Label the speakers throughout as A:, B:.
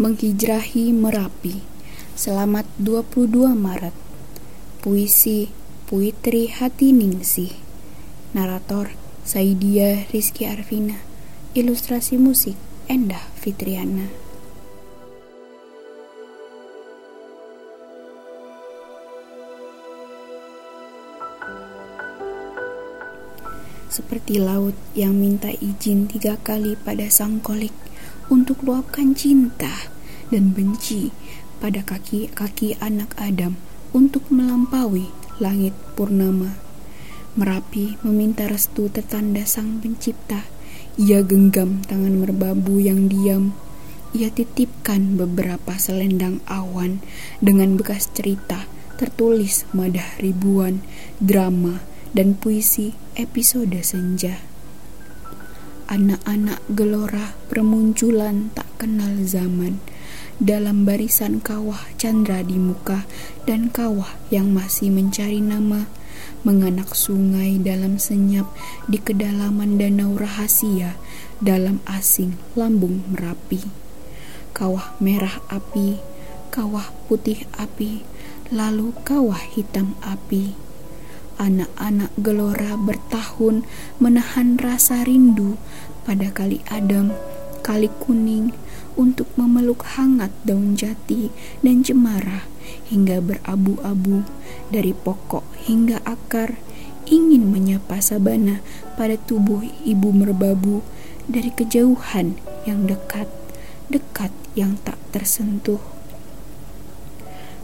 A: Menghijrahi Merapi. Selamat 22 Maret. Puisi Puitri Hati Ningsih. Narator Saidia Rizky Arvina. Ilustrasi musik Endah Fitriana. Seperti laut yang minta izin tiga kali pada sang kolik untuk luapkan cinta dan benci pada kaki-kaki anak Adam untuk melampaui langit purnama. Merapi meminta restu tertanda sang pencipta. Ia genggam tangan merbabu yang diam. Ia titipkan beberapa selendang awan dengan bekas cerita tertulis madah ribuan drama dan puisi episode senja. Anak-anak gelora bermunculan tak kenal zaman. Dalam barisan kawah Chandra di muka dan kawah yang masih mencari nama menganak sungai dalam senyap di kedalaman danau rahasia dalam asing lambung merapi. Kawah merah api kawah putih api lalu kawah hitam api Anak-anak gelora bertahun menahan rasa rindu pada kali Adam, kali kuning, untuk memeluk hangat daun jati dan cemara hingga berabu-abu dari pokok hingga akar ingin menyapa sabana pada tubuh ibu merbabu dari kejauhan yang dekat, dekat yang tak tersentuh.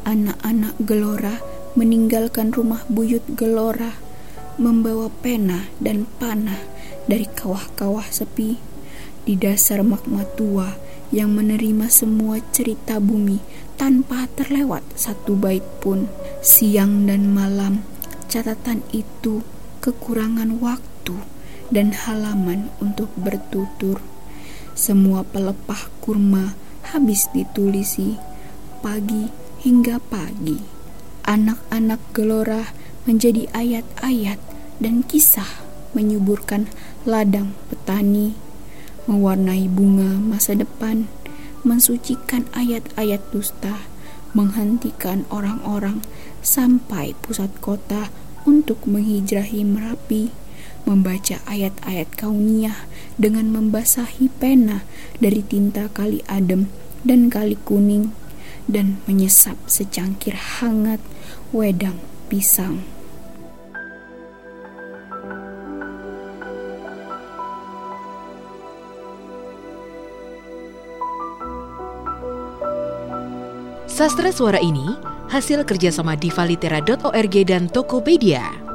A: Anak-anak gelora meninggalkan rumah buyut gelora, membawa pena dan panah dari kawah-kawah sepi di dasar magma tua yang menerima semua cerita bumi tanpa terlewat satu bait pun. Siang dan malam, catatan itu kekurangan waktu dan halaman untuk bertutur. Semua pelepah kurma habis ditulisi pagi hingga pagi anak-anak gelora menjadi ayat-ayat dan kisah menyuburkan ladang petani, mewarnai bunga masa depan, mensucikan ayat-ayat dusta, menghentikan orang-orang sampai pusat kota untuk menghijrahi Merapi, membaca ayat-ayat kauniyah dengan membasahi pena dari tinta kali adem dan kali kuning dan menyesap secangkir hangat wedang pisang.
B: Sastra suara ini hasil kerjasama divalitera.org dan Tokopedia.